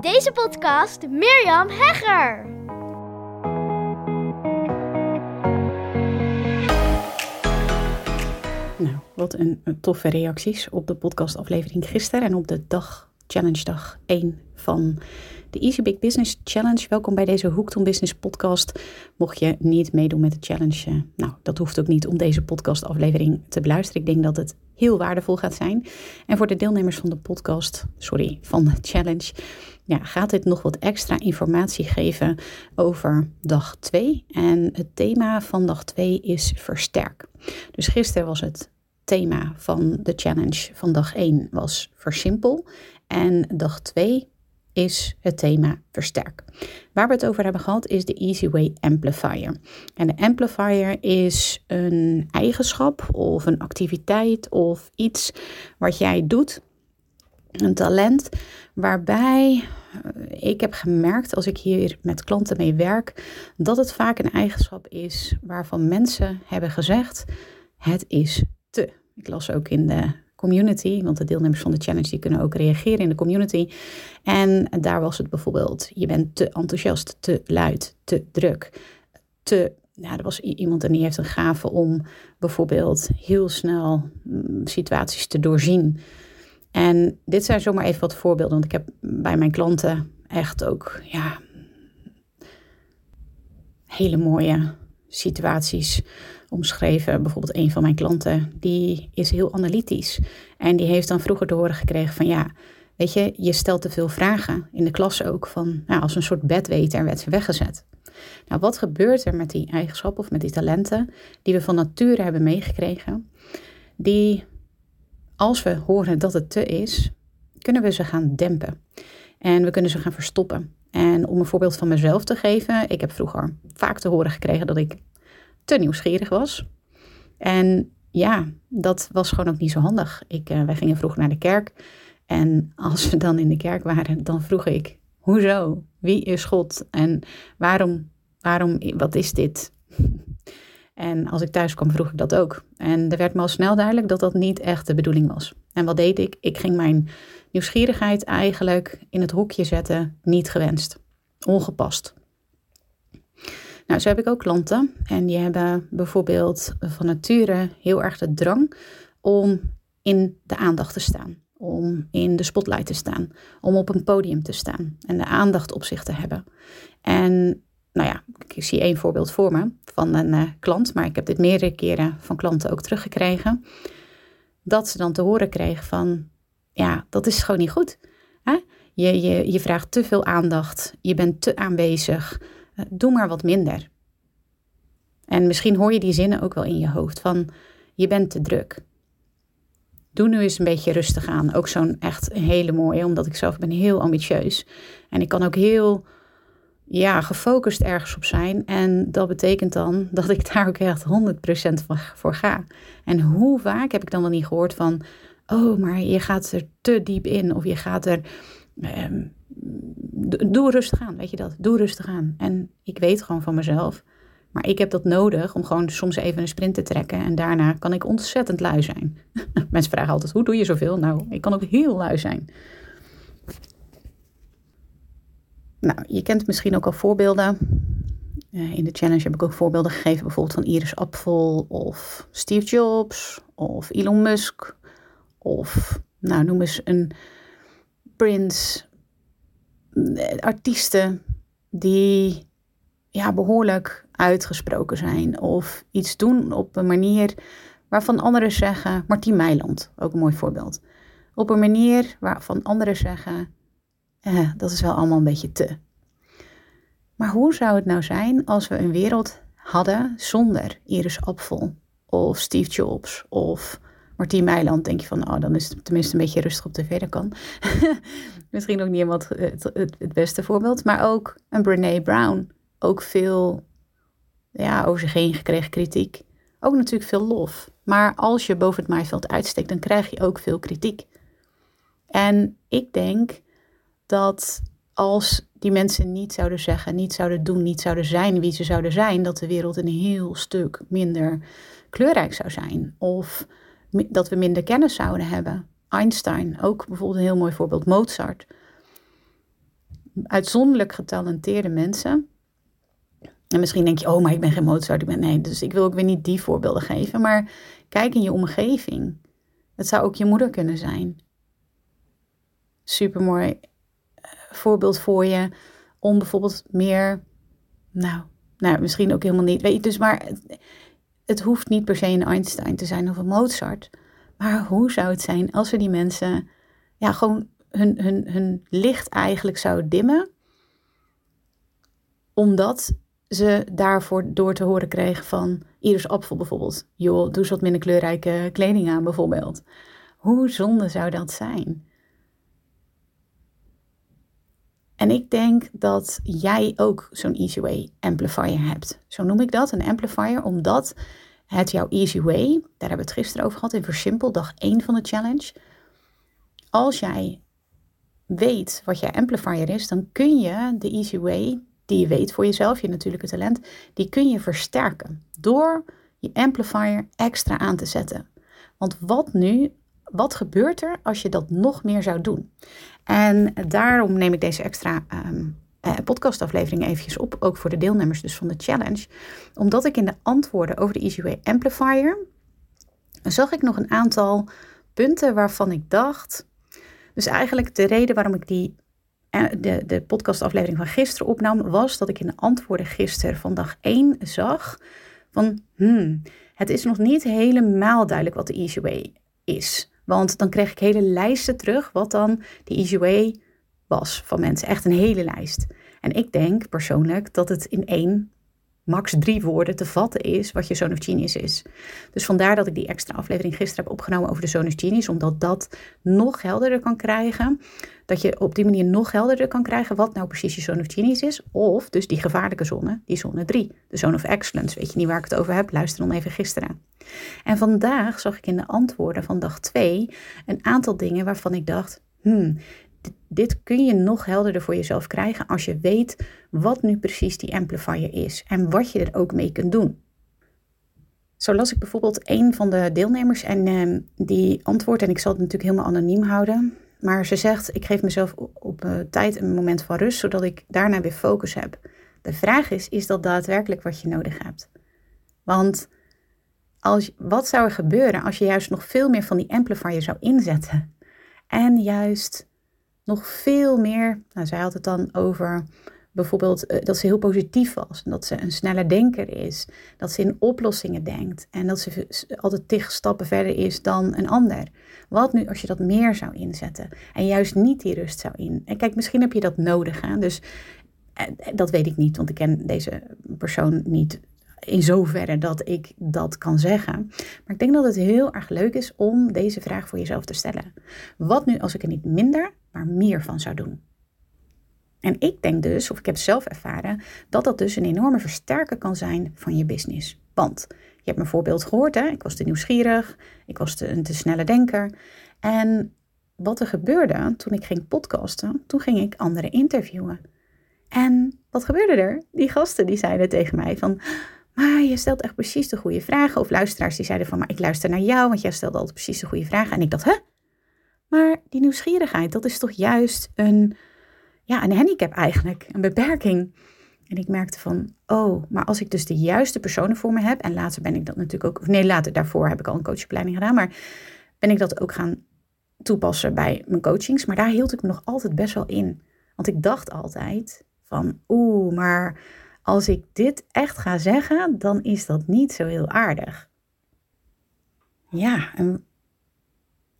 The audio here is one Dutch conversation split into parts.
Deze podcast Mirjam Hegger. Nou, wat een, een toffe reacties op de podcastaflevering gisteren en op de dag, challenge dag 1 van de Easy Big Business Challenge. Welkom bij deze Hooked Business podcast. Mocht je niet meedoen met de challenge, eh, nou, dat hoeft ook niet om deze podcastaflevering te beluisteren. Ik denk dat het heel waardevol gaat zijn. En voor de deelnemers van de podcast, sorry, van de challenge, ja, gaat dit nog wat extra informatie geven over dag 2. En het thema van dag 2 is versterk. Dus gisteren was het thema van de challenge van dag 1 was versimpel. En dag 2 is het thema versterk. Waar we het over hebben gehad is de Easy Way Amplifier. En de amplifier is een eigenschap of een activiteit of iets wat jij doet, een talent, waarbij eh, ik heb gemerkt als ik hier met klanten mee werk, dat het vaak een eigenschap is waarvan mensen hebben gezegd: het is te. Ik las ook in de community, want de deelnemers van de challenge die kunnen ook reageren in de community. En daar was het bijvoorbeeld, je bent te enthousiast, te luid, te druk, te... Ja, er was iemand en die heeft een gave om bijvoorbeeld heel snel mm, situaties te doorzien. En dit zijn zomaar even wat voorbeelden, want ik heb bij mijn klanten echt ook ja, hele mooie situaties omschreven. Bijvoorbeeld een van mijn klanten, die is heel analytisch. En die heeft dan vroeger te horen gekregen van ja, weet je, je stelt te veel vragen. In de klas ook van, nou, als een soort bedweter werd ze weggezet. Nou, wat gebeurt er met die eigenschappen of met die talenten die we van nature hebben meegekregen? Die, als we horen dat het te is, kunnen we ze gaan dempen. En we kunnen ze gaan verstoppen. En om een voorbeeld van mezelf te geven, ik heb vroeger vaak te horen gekregen dat ik te nieuwsgierig was. En ja, dat was gewoon ook niet zo handig. Ik, uh, wij gingen vroeger naar de kerk. En als we dan in de kerk waren, dan vroeg ik: hoezo? Wie is God? En waarom? Waarom? Wat is dit? En als ik thuis kwam, vroeg ik dat ook. En er werd me al snel duidelijk dat dat niet echt de bedoeling was. En wat deed ik? Ik ging mijn nieuwsgierigheid eigenlijk in het hokje zetten, niet gewenst, ongepast. Nou, zo heb ik ook klanten en die hebben bijvoorbeeld van nature heel erg de drang om in de aandacht te staan, om in de spotlight te staan, om op een podium te staan en de aandacht op zich te hebben. En nou ja, ik zie één voorbeeld voor me van een uh, klant, maar ik heb dit meerdere keren van klanten ook teruggekregen. Dat ze dan te horen kregen van, ja, dat is gewoon niet goed. Hè? Je, je, je vraagt te veel aandacht, je bent te aanwezig, eh, doe maar wat minder. En misschien hoor je die zinnen ook wel in je hoofd van je bent te druk. Doe nu eens een beetje rustig aan. Ook zo'n echt hele mooie, omdat ik zelf ben heel ambitieus. En ik kan ook heel ja, gefocust ergens op zijn. En dat betekent dan dat ik daar ook echt 100% voor ga. En hoe vaak heb ik dan wel niet gehoord van... oh, maar je gaat er te diep in. Of je gaat er... Ehm, doe rustig aan, weet je dat? Doe rustig aan. En ik weet gewoon van mezelf... Maar ik heb dat nodig om gewoon soms even een sprint te trekken. En daarna kan ik ontzettend lui zijn. Mensen vragen altijd, hoe doe je zoveel? Nou, ik kan ook heel lui zijn. Nou, je kent misschien ook al voorbeelden. Eh, in de challenge heb ik ook voorbeelden gegeven, bijvoorbeeld van Iris Apfel of Steve Jobs of Elon Musk. Of, nou, noem eens een Prince. Eh, artiesten die ja, behoorlijk uitgesproken zijn of iets doen op een manier waarvan anderen zeggen, Martien Meiland, ook een mooi voorbeeld. Op een manier waarvan anderen zeggen, eh, dat is wel allemaal een beetje te. Maar hoe zou het nou zijn als we een wereld hadden zonder Iris Apfel of Steve Jobs of Martien Meiland? Denk je van, oh, dan is het tenminste een beetje rustig op tv, dat kan. Misschien ook niet helemaal het beste voorbeeld, maar ook een Brene Brown. Ook veel ja, over zich heen gekregen kritiek. Ook natuurlijk veel lof. Maar als je boven het maaiveld uitsteekt, dan krijg je ook veel kritiek. En ik denk dat als die mensen niet zouden zeggen, niet zouden doen, niet zouden zijn wie ze zouden zijn, dat de wereld een heel stuk minder kleurrijk zou zijn. Of dat we minder kennis zouden hebben. Einstein, ook bijvoorbeeld een heel mooi voorbeeld. Mozart. uitzonderlijk getalenteerde mensen. En misschien denk je, oh, maar ik ben geen Mozart. Ik ben, nee, dus ik wil ook weer niet die voorbeelden geven. Maar kijk in je omgeving. Het zou ook je moeder kunnen zijn. Supermooi uh, voorbeeld voor je om bijvoorbeeld meer, nou, nou, misschien ook helemaal niet. Weet je, dus maar het, hoeft niet per se een Einstein te zijn of een Mozart. Maar hoe zou het zijn als we die mensen ja, gewoon hun, hun, hun licht eigenlijk zouden dimmen? Omdat ze daarvoor door te horen kregen van Iris Apfel bijvoorbeeld. Joh, doe eens wat minder kleurrijke kleding aan bijvoorbeeld. Hoe zonde zou dat zijn? En ik denk dat jij ook zo'n Easy Way amplifier hebt. Zo noem ik dat, een amplifier, omdat het jouw Easy Way, daar hebben we het gisteren over gehad in Versimpel, dag 1 van de challenge. Als jij weet wat jouw amplifier is, dan kun je de Easy Way, die je weet voor jezelf, je natuurlijke talent, die kun je versterken door je amplifier extra aan te zetten. Want wat nu, wat gebeurt er als je dat nog meer zou doen? En daarom neem ik deze extra um, podcastaflevering eventjes op, ook voor de deelnemers dus van de challenge. Omdat ik in de antwoorden over de EasyWay Amplifier zag ik nog een aantal punten waarvan ik dacht. Dus eigenlijk de reden waarom ik die eh, de, de podcastaflevering van gisteren opnam, was dat ik in de antwoorden gisteren van dag 1 zag van hmm, het is nog niet helemaal duidelijk wat de Easy Way is. Want dan kreeg ik hele lijsten terug wat dan de Way was van mensen. Echt een hele lijst. En ik denk persoonlijk dat het in één, max drie woorden te vatten is wat je Zone of Genius is. Dus vandaar dat ik die extra aflevering gisteren heb opgenomen over de Zone of Genius. Omdat dat nog helderder kan krijgen. Dat je op die manier nog helderder kan krijgen wat nou precies je Zone of Genius is. Of dus die gevaarlijke zone, die zone 3. De Zone of Excellence. Weet je niet waar ik het over heb? Luister dan even gisteren. En vandaag zag ik in de antwoorden van dag 2 een aantal dingen waarvan ik dacht, hmm, dit kun je nog helderder voor jezelf krijgen als je weet wat nu precies die amplifier is en wat je er ook mee kunt doen. Zo las ik bijvoorbeeld een van de deelnemers en uh, die antwoordt, en ik zal het natuurlijk helemaal anoniem houden, maar ze zegt: Ik geef mezelf op uh, tijd een moment van rust, zodat ik daarna weer focus heb. De vraag is: is dat daadwerkelijk wat je nodig hebt? Want als, wat zou er gebeuren als je juist nog veel meer van die amplifier zou inzetten? En juist nog veel meer, nou, zij had het dan over bijvoorbeeld uh, dat ze heel positief was. En dat ze een snelle denker is. Dat ze in oplossingen denkt. En dat ze altijd tig stappen verder is dan een ander. Wat nu als je dat meer zou inzetten? En juist niet die rust zou in. En kijk, misschien heb je dat nodig. Hè? Dus eh, dat weet ik niet, want ik ken deze persoon niet in zoverre dat ik dat kan zeggen. Maar ik denk dat het heel erg leuk is om deze vraag voor jezelf te stellen. Wat nu als ik er niet minder, maar meer van zou doen? En ik denk dus, of ik heb zelf ervaren, dat dat dus een enorme versterker kan zijn van je business. Want je hebt mijn voorbeeld gehoord, hè? ik was te nieuwsgierig, ik was te, een te snelle denker. En wat er gebeurde toen ik ging podcasten, toen ging ik anderen interviewen. En wat gebeurde er? Die gasten die zeiden tegen mij van, maar je stelt echt precies de goede vragen. Of luisteraars die zeiden van, maar ik luister naar jou, want jij stelt altijd precies de goede vragen. En ik dacht, hè? Maar die nieuwsgierigheid, dat is toch juist een, ja, een handicap eigenlijk, een beperking. En ik merkte van, oh, maar als ik dus de juiste personen voor me heb, en later ben ik dat natuurlijk ook, of nee, later daarvoor heb ik al een coachopleiding gedaan, maar ben ik dat ook gaan toepassen bij mijn coachings. Maar daar hield ik me nog altijd best wel in. Want ik dacht altijd van, oeh, maar als ik dit echt ga zeggen, dan is dat niet zo heel aardig. Ja, en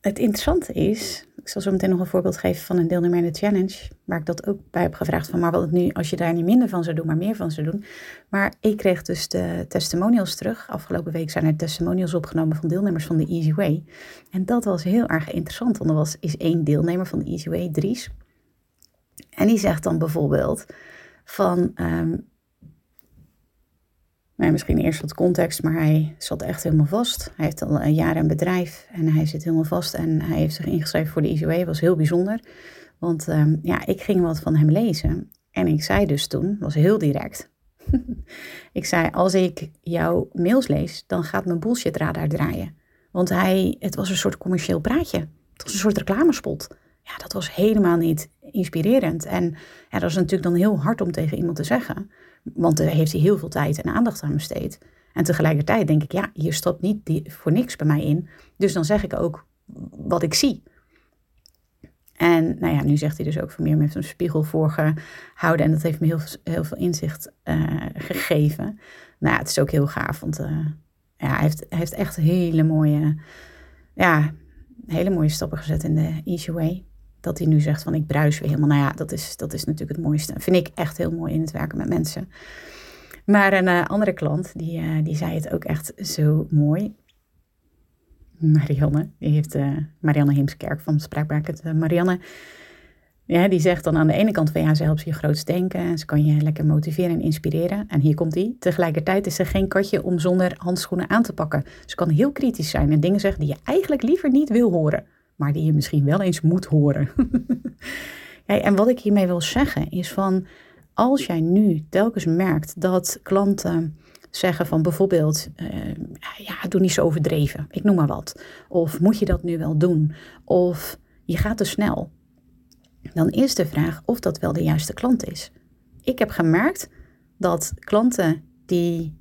het interessante is, ik zal zo meteen nog een voorbeeld geven van een deelnemer in de challenge, waar ik dat ook bij heb gevraagd van, maar wat nu als je daar niet minder van zou doen, maar meer van zou doen. Maar ik kreeg dus de testimonials terug. Afgelopen week zijn er testimonials opgenomen van deelnemers van de Easy Way. En dat was heel erg interessant, want er was, is één deelnemer van de Easy Way, Dries. En die zegt dan bijvoorbeeld van, ehm, maar misschien eerst wat context, maar hij zat echt helemaal vast. Hij heeft al een jaar een bedrijf en hij zit helemaal vast. En hij heeft zich ingeschreven voor de ICW. Dat was heel bijzonder. Want ehm, ja, ik ging wat van hem lezen. En ik zei dus toen, was heel direct. ik zei, als ik jouw mails lees, dan gaat mijn bullshit radar draaien. Want hij, het was een soort commercieel praatje. Het was een soort reclamespot. Ja, dat was helemaal niet inspirerend. En ja, dat is natuurlijk dan heel hard om tegen iemand te zeggen. Want daar heeft hij heel veel tijd en aandacht aan besteed. En tegelijkertijd denk ik, ja, je stopt niet voor niks bij mij in. Dus dan zeg ik ook wat ik zie. En nou ja, nu zegt hij dus ook van meer met een spiegel voorgehouden. En dat heeft me heel, heel veel inzicht uh, gegeven. Nou, ja, het is ook heel gaaf, want uh, ja, hij, heeft, heeft echt hele mooie, ja, hele mooie stappen gezet in de easy way. Dat hij nu zegt van ik bruis weer helemaal. Nou ja, dat is, dat is natuurlijk het mooiste. Vind ik echt heel mooi in het werken met mensen. Maar een uh, andere klant, die, uh, die zei het ook echt zo mooi. Marianne, die heeft uh, Marianne Heemskerk van Spraakbaarheid. Marianne, ja, die zegt dan aan de ene kant van ja, ze helpt je groots denken en ze kan je lekker motiveren en inspireren. En hier komt die. Tegelijkertijd is ze geen katje om zonder handschoenen aan te pakken. Ze kan heel kritisch zijn en dingen zeggen die je eigenlijk liever niet wil horen, maar die je misschien wel eens moet horen. en wat ik hiermee wil zeggen is van als jij nu telkens merkt dat klanten zeggen van bijvoorbeeld, uh, ja, doe niet zo overdreven, ik noem maar wat. Of moet je dat nu wel doen? Of je gaat te snel. Dan is de vraag of dat wel de juiste klant is. Ik heb gemerkt dat klanten die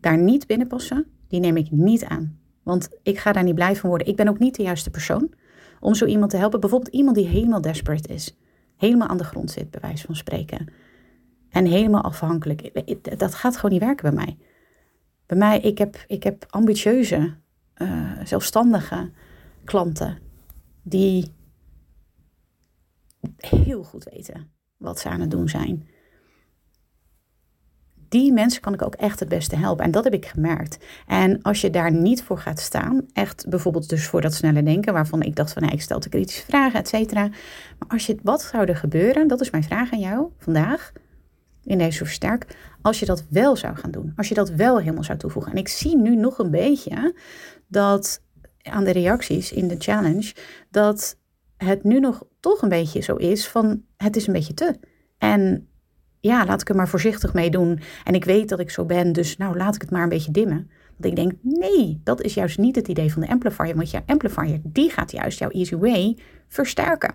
daar niet binnen passen, die neem ik niet aan. Want ik ga daar niet blij van worden. Ik ben ook niet de juiste persoon om zo iemand te helpen. Bijvoorbeeld iemand die helemaal desperate is. Helemaal aan de grond zit, bij wijze van spreken. En helemaal afhankelijk. Dat gaat gewoon niet werken bij mij. Bij mij, ik heb, ik heb ambitieuze, uh, zelfstandige klanten die heel goed weten wat ze aan het doen zijn. Die mensen kan ik ook echt het beste helpen. En dat heb ik gemerkt. En als je daar niet voor gaat staan, echt bijvoorbeeld dus voor dat snelle denken, waarvan ik dacht van nee, ik stel de kritische vragen, et cetera. Maar als je, wat zou er gebeuren, dat is mijn vraag aan jou vandaag, in deze versterk, als je dat wel zou gaan doen. Als je dat wel helemaal zou toevoegen. En ik zie nu nog een beetje dat aan de reacties in de challenge, dat het nu nog toch een beetje zo is van het is een beetje te. En ja, laat ik er maar voorzichtig mee doen. En ik weet dat ik zo ben, dus nou laat ik het maar een beetje dimmen. Want ik denk, nee, dat is juist niet het idee van de amplifier. Want jouw amplifier, die gaat juist jouw easy way versterken.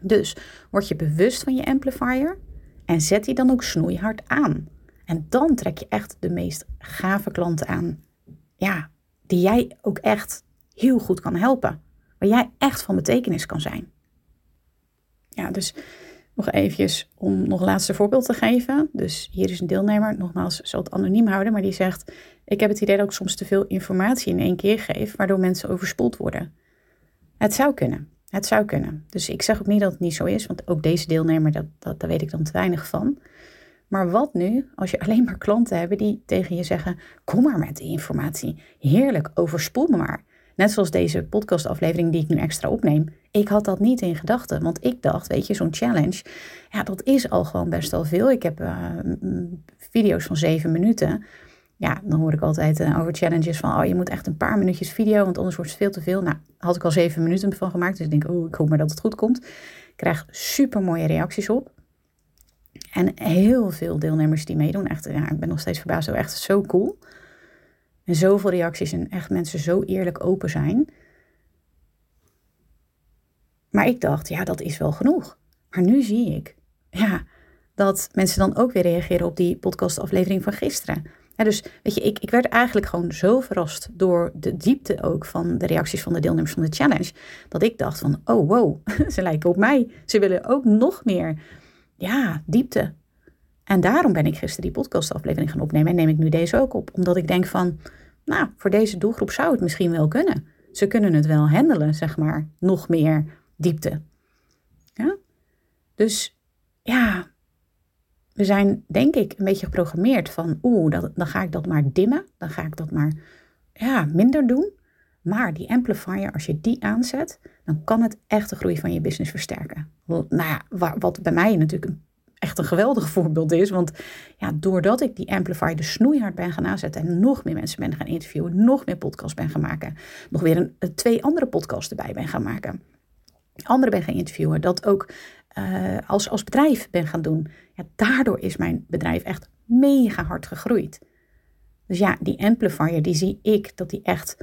Dus word je bewust van je amplifier en zet die dan ook snoeihard aan. En dan trek je echt de meest gave klanten aan. Ja, die jij ook echt heel goed kan helpen. Waar jij echt van betekenis kan zijn. Ja, dus nog eventjes om nog laatste voorbeeld te geven. Dus hier is een deelnemer, nogmaals, zal het anoniem houden, maar die zegt: Ik heb het idee dat ik soms te veel informatie in één keer geef, waardoor mensen overspoeld worden. Het zou kunnen. Het zou kunnen. Dus ik zeg ook niet dat het niet zo is, want ook deze deelnemer, dat, dat, daar weet ik dan te weinig van. Maar wat nu als je alleen maar klanten hebt die tegen je zeggen: Kom maar met die informatie. Heerlijk, overspoel me maar. Net zoals deze podcastaflevering die ik nu extra opneem. Ik had dat niet in gedachten, want ik dacht, weet je, zo'n challenge, ja, dat is al gewoon best wel veel. Ik heb uh, video's van zeven minuten. Ja, dan hoor ik altijd uh, over challenges van, oh, je moet echt een paar minuutjes video, want anders wordt het veel te veel. Nou, had ik al zeven minuten van gemaakt, dus ik denk, oh, ik hoop maar dat het goed komt. Ik krijg super mooie reacties op. En heel veel deelnemers die meedoen. Echt, ja, ik ben nog steeds verbaasd. Zo echt zo cool. En zoveel reacties en echt mensen zo eerlijk open zijn. Maar ik dacht, ja, dat is wel genoeg. Maar nu zie ik, ja, dat mensen dan ook weer reageren op die podcastaflevering van gisteren. Ja, dus weet je, ik, ik werd eigenlijk gewoon zo verrast door de diepte ook van de reacties van de deelnemers van de challenge. Dat ik dacht van, oh wow, ze lijken op mij. Ze willen ook nog meer, ja, diepte. En daarom ben ik gisteren die podcastaflevering gaan opnemen en neem ik nu deze ook op. Omdat ik denk van, nou, voor deze doelgroep zou het misschien wel kunnen. Ze kunnen het wel handelen, zeg maar, nog meer diepte. Ja? Dus ja, we zijn denk ik een beetje geprogrammeerd van, oeh, dan ga ik dat maar dimmen, dan ga ik dat maar ja, minder doen. Maar die amplifier, als je die aanzet, dan kan het echt de groei van je business versterken. Nou ja, wat bij mij natuurlijk een echt een geweldig voorbeeld is. Want ja, doordat ik die amplifier de snoeihard ben gaan aanzetten en nog meer mensen ben gaan interviewen, nog meer podcasts ben gaan maken, nog weer een, twee andere podcasts erbij ben gaan maken, anderen ben gaan interviewen, dat ook uh, als, als bedrijf ben gaan doen. Ja, daardoor is mijn bedrijf echt mega hard gegroeid. Dus ja, die amplifier, die zie ik dat die echt,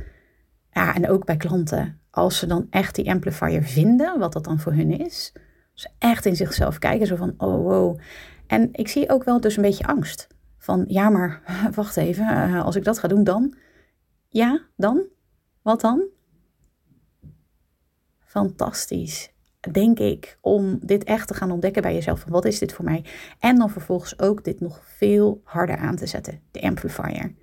ja, en ook bij klanten, als ze dan echt die amplifier vinden, wat dat dan voor hun is. Ze echt in zichzelf kijken, zo van, oh wow. En ik zie ook wel dus een beetje angst. Van, ja, maar wacht even, eh, als ik dat ga doen, dan? Ja, dan? Wat dan? Fantastisch, denk ik, om dit echt te gaan ontdekken bij jezelf. Van wat is dit voor mij? En dan vervolgens ook dit nog veel harder aan te zetten, de amplifier.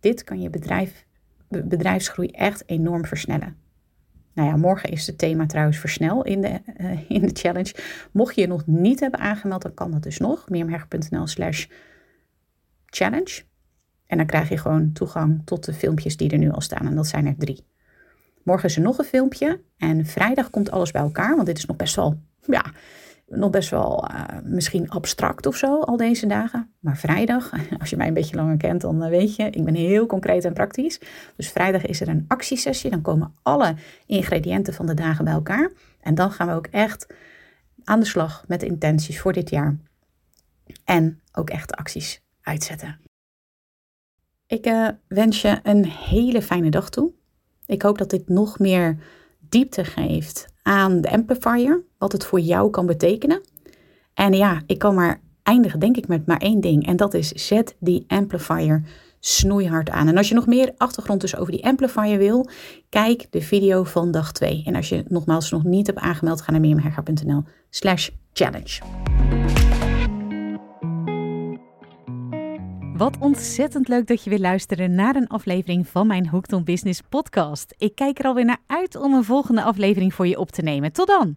Dit kan je bedrijf, bedrijfsgroei echt enorm versnellen. Nou ja, morgen is het thema trouwens versnel in de, uh, in de challenge. Mocht je je nog niet hebben aangemeld, dan kan dat dus nog. meermherg.nl slash challenge. En dan krijg je gewoon toegang tot de filmpjes die er nu al staan. En dat zijn er drie. Morgen is er nog een filmpje. En vrijdag komt alles bij elkaar. Want dit is nog best wel, ja, nog best wel uh, misschien abstract of zo al deze dagen. Maar vrijdag, als je mij een beetje langer kent, dan eh, weet je, ik ben heel concreet en praktisch. Dus vrijdag is er een actiesessie. Dan komen alle ingrediënten van de dagen bij elkaar. En dan gaan we ook echt aan de slag met de intenties voor dit jaar. En ook echt acties uitzetten. Ik uh, wens je een hele fijne dag toe. Ik hoop dat dit nog meer diepte geeft aan de amplifier, wat het voor jou kan betekenen. En ja, ik kan maar eindigen, denk ik, met maar één ding. En dat is: zet die amplifier snoeihard aan. En als je nog meer achtergrond dus over die amplifier wil, kijk de video van dag 2. En als je nogmaals nog niet hebt aangemeld, ga naar mirjamherga.nl slash challenge. Wat ontzettend leuk dat je weer luisteren naar een aflevering van mijn Hooked on Business podcast. Ik kijk er alweer naar uit om een volgende aflevering voor je op te nemen. Tot dan!